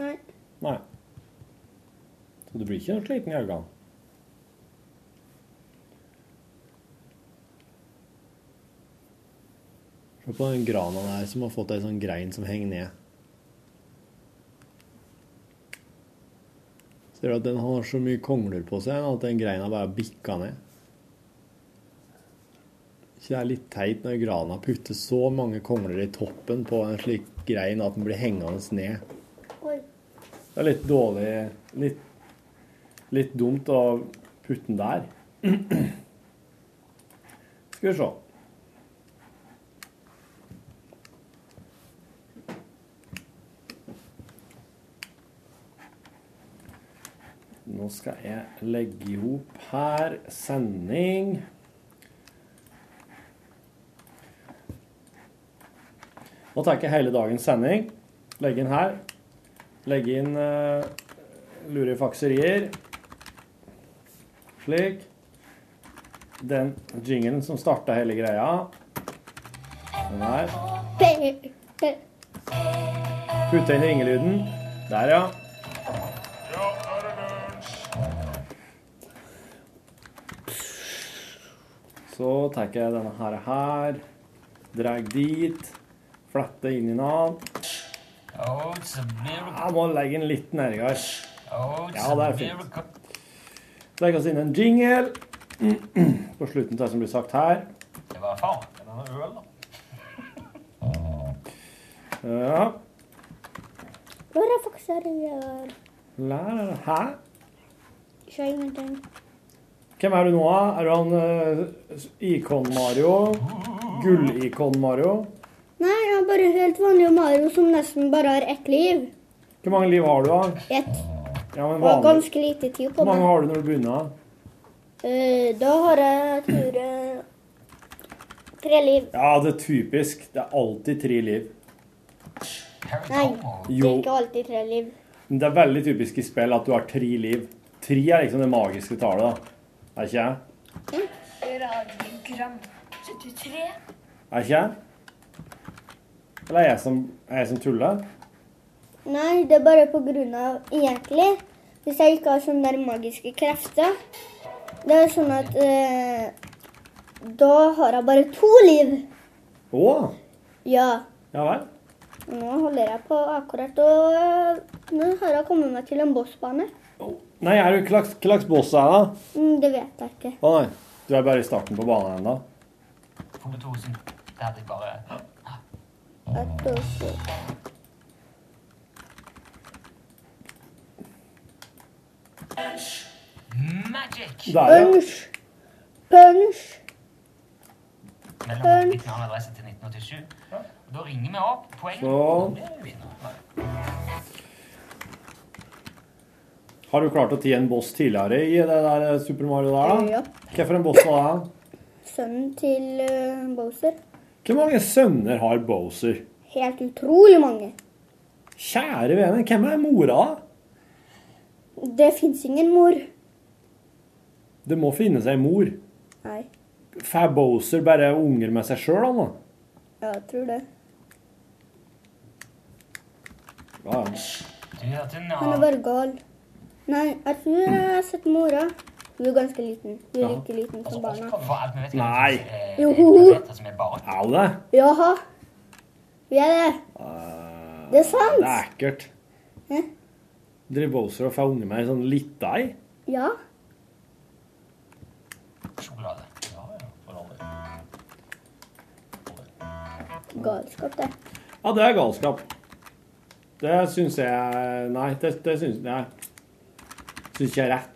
Nei. Nei. Så du blir ikke noe sliten i øynene? Se på den grana der som har fått ei sånn grein som henger ned. Ser du at den har så mye kongler på seg at den greina bare bikka ned? Ikke det er litt teit når grana putter så mange kongler i toppen på en slik grein at den blir hengende ned. Oi. Det er litt dårlig Litt, litt dumt å putte den der. Skal vi se. Nå skal jeg legge i hop her sending. Nå tar jeg hele dagens sending, legger inn her. Legger inn uh, lurifakserier. Slik. Den jinglen som starta hele greia. Den her. Putte inn ringelyden. Der, ja. Så tar jeg denne her, her. Drar dit. Flette inn i den. Oh. Jeg må legge den litt nærmere. Oh, Ja, det er fint. Legge oss inn en jingle på slutten til det som blir sagt her. Det var faen. Var noe øl, da. Ja. Hvor er la. Hæ? Ikke ingenting. Hvem er du nå, da? Er du han uh, Ikon-Mario? Gull-Ikon-Mario? Jeg er bare helt vanlig Mario som nesten bare har ett liv. Hvor mange liv har du, da? Ett. Ja, men vanlig. ganske lite tid på Hvor mange har du når du begynner? Uh, da har jeg tror jeg tre liv. Ja, det er typisk. Det er alltid tre liv. Nei, det er ikke alltid tre liv. Men det er veldig typisk i spill at du har tre liv. Tre er liksom det magiske tallet, da. Er ikke jeg? Radiogram 73. Er ikke jeg? Eller er jeg som, er jeg som tuller? Nei, det er bare på grunn av egentlig Hvis jeg ikke har sånne der magiske krefter Det er sånn at eh, Da har jeg bare to liv. Å, Ja. ja vel. Nå holder jeg på akkurat å Nå har jeg kommet meg til en bossbane. Nei, er du hva slags- boss er det? Mm, Det vet jeg ikke. Å nei, du er bare i starten på banen ennå. Punkt 2000. Det hadde jeg bare At også. Magic! Der, ja. Punch. Punch. Mellom og adresse til 1987. Da ringer vi opp. Poeng. Sånn. Har du klart å tie en boss tidligere i det der eh, Super Mario der, da? Ja. Hvilken boss var det? Sønnen til uh, Bowser. Hvor mange sønner har Bowser? Helt utrolig mange. Kjære vene, hvem er mora? Det fins ingen mor. Det må finnes ei mor. Nei, Får Bowser bare unger med seg sjøl, han da? Ja, jeg tror det. Ja, ja. Han er bare gal. Nei, jeg tror jeg har sett mora. Hun er ganske liten. Du er like liten som barna. For alt vi vet, Nei. Joho! Jo. er det? Jaha. Vi er det. Det er sant. Det er ekkelt. Hæ? Driver Bowser og får unge med ei sånn lita ei? Ja. sjokolade. Galskap, det. Ja, det er galskap. Det syns jeg Nei, det, det syns jeg syns ikke er rett.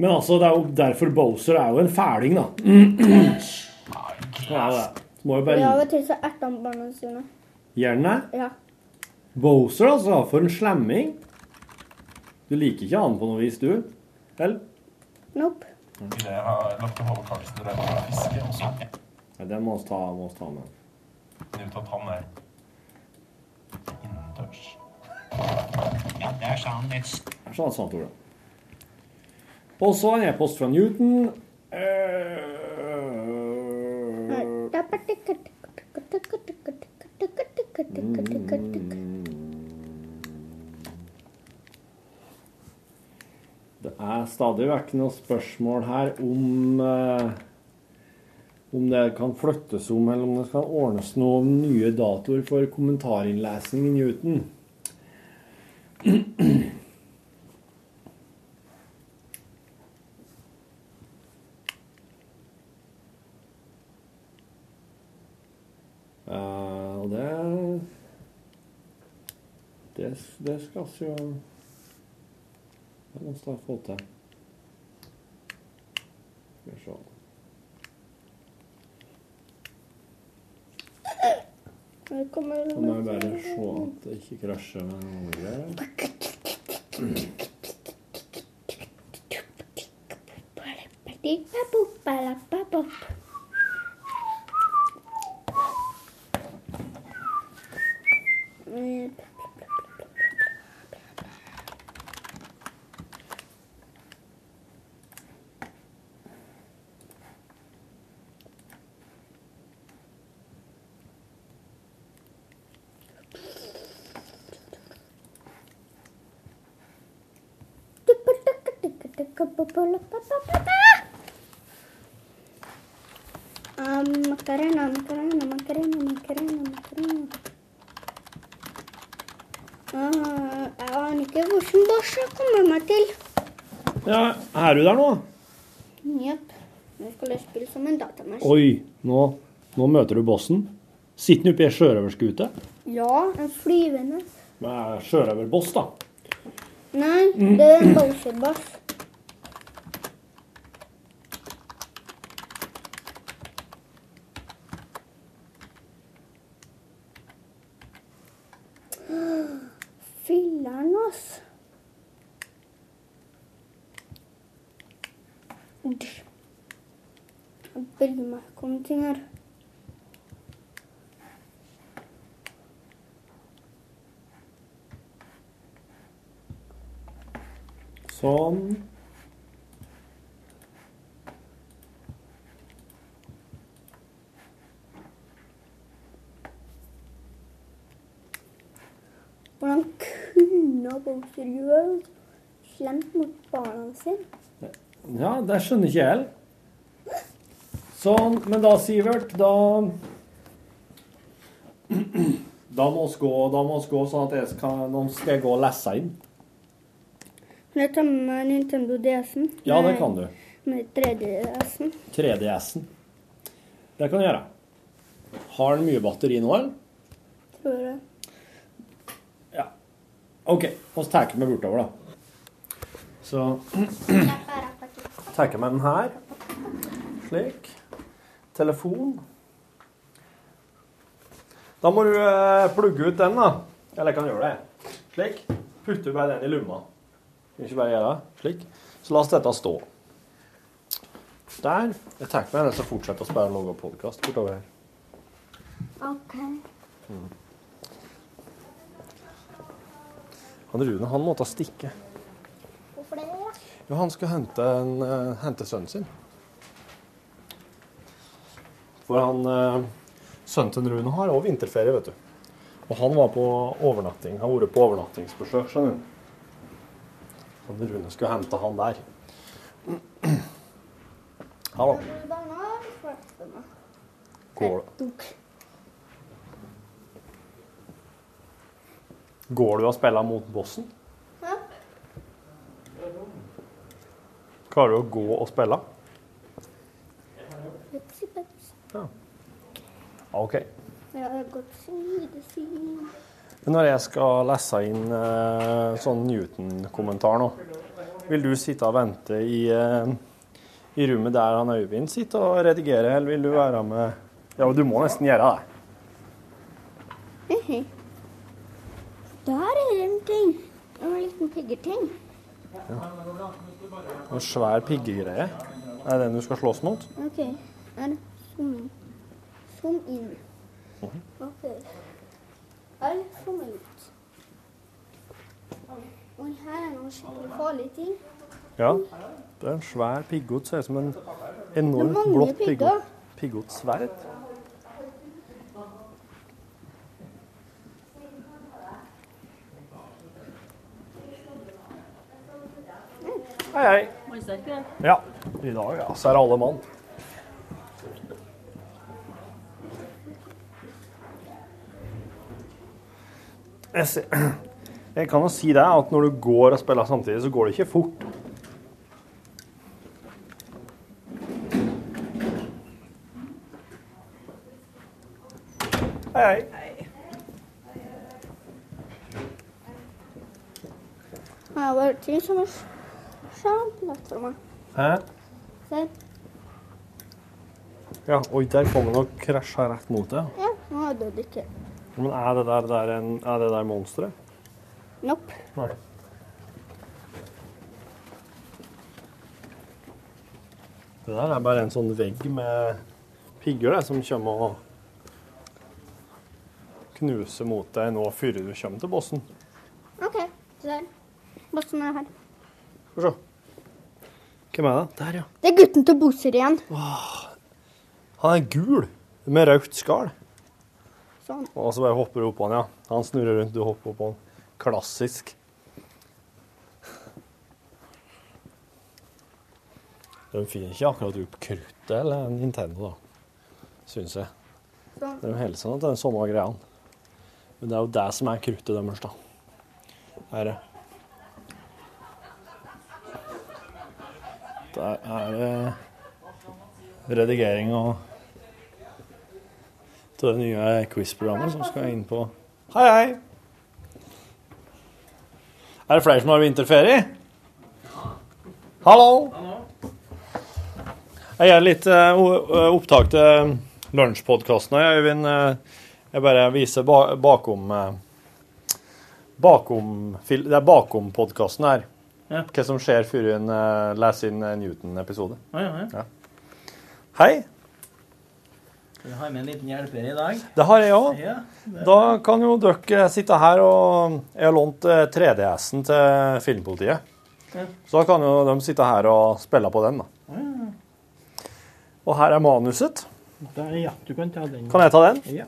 Men altså, det er jo derfor Bowser er jo en fæling, da. Ja, det. er. må jo Og bare av og til så erter han barna sine. Gjerne. Ja. Bowser, altså. For en slemming. Du liker ikke han på noe vis, du? Vel? Nope. Jeg har lagt Håvard Karlsen redd å fiske også. Ja, det må vi ta, må ta med. Finne ut at han er innendørs. Ja, der sa han et Her sa han sant ord, da. Og så en e-post fra Newton. Eh, Det er stadig vekk noen spørsmål her om eh, om det kan flyttes om, eller om det kan ordnes noen nye datoer for kommentarinnlesning i Newton. Eh, og det Det, skal vi jo Det må vi få til. Skal vi se. Så må jeg bare se at det ikke krasjer med noe greier. Um, Macarena, Macarena, Macarena, Macarena, Macarena. Ah, jeg aner ikke hvordan boss jeg kommer meg til. Ja, er du der nå? Jepp. Nå skal jeg spille som en datamaskin. Oi, nå, nå møter du bossen. Sitter han oppe i ei sjørøverskute? Ja, en flyvende. Sjørøverboss, da. Nei, det er en Bowser-boss. Meg ting her. Sånn. Hvordan kunne Bowser gjøre slemt mot barna sine? Ja, det skjønner ikke jeg heller. Sånn, men da, Sivert, da Da må vi gå, da må vi gå sånn at jeg skal, nå skal jeg gå og lese inn. Kan jeg ta med meg Nintendo DS-en? Ja, det kan du. Med 3DS-en. 3DS-en. Det kan du gjøre. Har den mye batteri nå, eller? Tror jeg. OK, vi tar den med bortover, da. Så tar jeg med den her. Slik. Telefon. Da må du eh, plugge ut den, da. Eller jeg kan gjøre det. Slik. Putter bare den i lomma. Ikke bare gjøre det. Slik. Så la oss dette stå. Der. Jeg tar med den, så fortsetter å spille logge podkast bortover her. OK. Han Rune han måtte stikke. Hvorfor det? Jo, han skulle hente, en, eh, hente sønnen sin. For han eh, Sønnen til Rune har òg vinterferie, vet du. Og han var på overnatting. Han har vært på overnattingsbesøk, skjønner du. Og Rune skulle hente han der. Hallo. Går, går du og spiller mot bossen? Klarer du å gå og spille? OK. Når jeg skal lese inn eh, sånn Newton-kommentar nå, vil du sitte og vente i, eh, i rommet der han Øyvind sitter og redigerer, eller vil du være med Ja, du må nesten gjøre det. Der er en ting. En liten piggerting. En svær piggegreie. Er det den du skal slåss mot? OK. Er det zoom Zoom inn. OK. Her som ut. Og her er noen skikkelig farlige ting. Ja. Det er en svær piggot. Ser ut som en enormt blått pigger. piggot. Piggotsverd. Hei, hei. Ja. I dag ja, så er alle mann. Jeg, jeg kan jo si det, at når du går og spiller samtidig, så går det ikke fort. Hei, hei. Her er bare ting som er kjempelett for meg. Hæ? Se. Ja, oi, der kom det noe krasja rett mot deg. Ja, nå er det ikke. Men er det der, der en, er det der monsteret? Nope. Nei. Det der er bare en sånn vegg med pigger der, som kommer og knuser mot deg nå før du kommer til bossen. OK. Der. Bossen er her. Få se. Hvem er det? Der, ja. Det er gutten til Bosser igjen. Han er gul med rødt skall. Sånn. Og så bare hopper du opp på han, ja. Han snurrer rundt, du hopper opp på han. Klassisk. De finner ikke akkurat opp kruttet eller Nintendo, da. Syns jeg. De holder seg til den samme greia. Men det er jo det som er kruttet deres, da. Her er det. Der er det redigering og til det nye quiz-programmet som skal inn på Hei, hei! Er det flere som har vinterferie? Hallo! Jeg gjør litt eh, opptak til lunsjpodkasten. Øyvind, eh, jeg bare viser ba bakom eh, Bakom fil- Det er bakom podkasten her. Ja. Hva som skjer før en eh, leser inn eh, Newton-episode. Ja, ja, ja. Ja. Hei. Vi har med en liten hjelper i dag. Det har jeg òg. Ja, det- Da kan jo dere sitte her og Jeg har lånt eh, 3DS-en til Filmpolitiet. Ja. Så da kan jo de sitte her og spille på den. da. Ja. Og her er manuset. Der, ja, du kan ta den. Kan jeg ta den? Ja.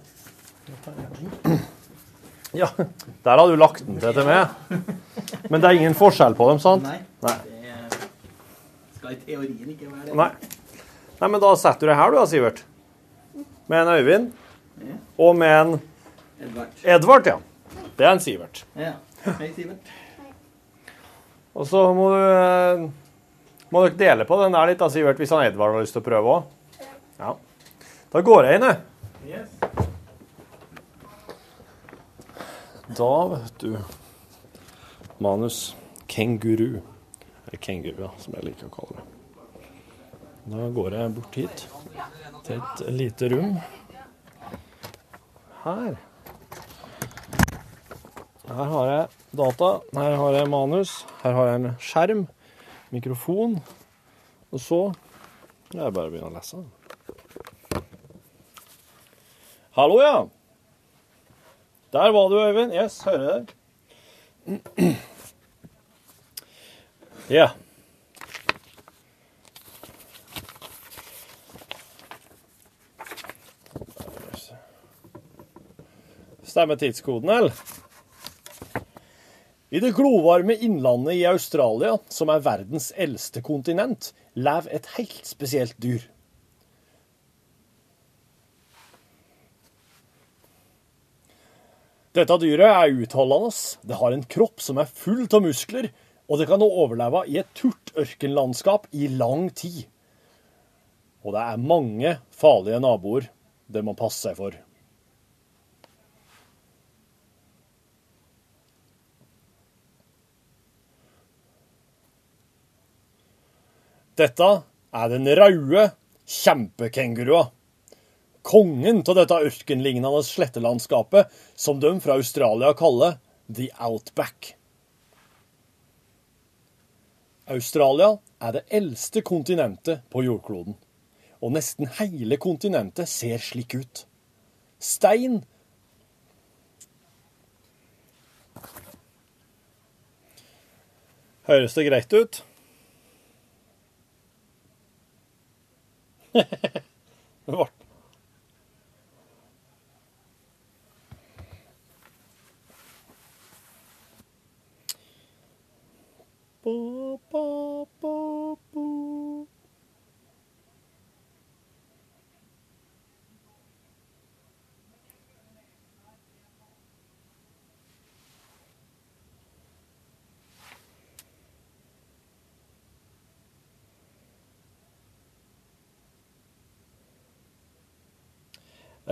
Den. Ja. Der har du lagt den til til meg. Men det er ingen forskjell på dem, sant? Nei. Nei. Det skal i teorien ikke være det. Nei. Nei, men da setter du deg her, du da, Sivert. Med en Øyvind. Og med en Edvard. Edvard, ja. Det er en Sivert. Ja. Hei, Sivert. Og så må du eh, Må dere dele på den der litt, da, Sivert, hvis han Edvard har lyst til å prøve òg. Ja. Da går jeg inn, jeg. Yes. Da, vet du Manus kenguru. Eller kenguru, ja, som jeg liker å kalle det. Da går jeg bort hit, til et lite rom. Her. Her har jeg data, her har jeg manus, her har jeg en skjerm, mikrofon, og så er jeg bare begynne å lese. Hallo, ja. Der var du, Øyvind. Yes, hører deg. Ja. Stemmer tidskoden, eller? I det glovarme innlandet i Australia, som er verdens eldste kontinent, lever et helt spesielt dyr. Dette dyret er utholdende, det har en kropp som er full av muskler, og det kan nå overleve i et turt ørkenlandskap i lang tid. Og det er mange farlige naboer det må passe seg for. Dette er den raude kjempekengurua. Kongen av dette ørkenlignende slettelandskapet som de fra Australia kaller The Outback. Australia er det eldste kontinentet på jordkloden, og nesten hele kontinentet ser slik ut. Stein Høres det greit ut? Det ble Bo, bo, bo,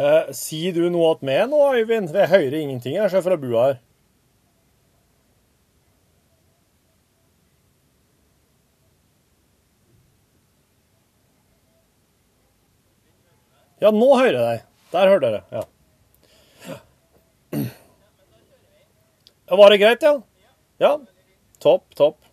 Eh, sier du noe til meg nå, Øyvind? Jeg hører ingenting jeg ser fra bua her. Ja, nå hører jeg deg. Der hørte jeg det. Ja. ja. Var det greit, ja? Ja. Topp, topp.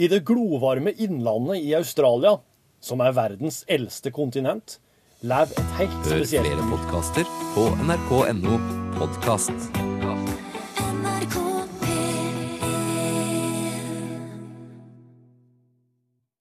I det glovarme innlandet i Australia, som er verdens eldste kontinent, lever et helt spesielt Hør flere podkaster på nrk.no podkast.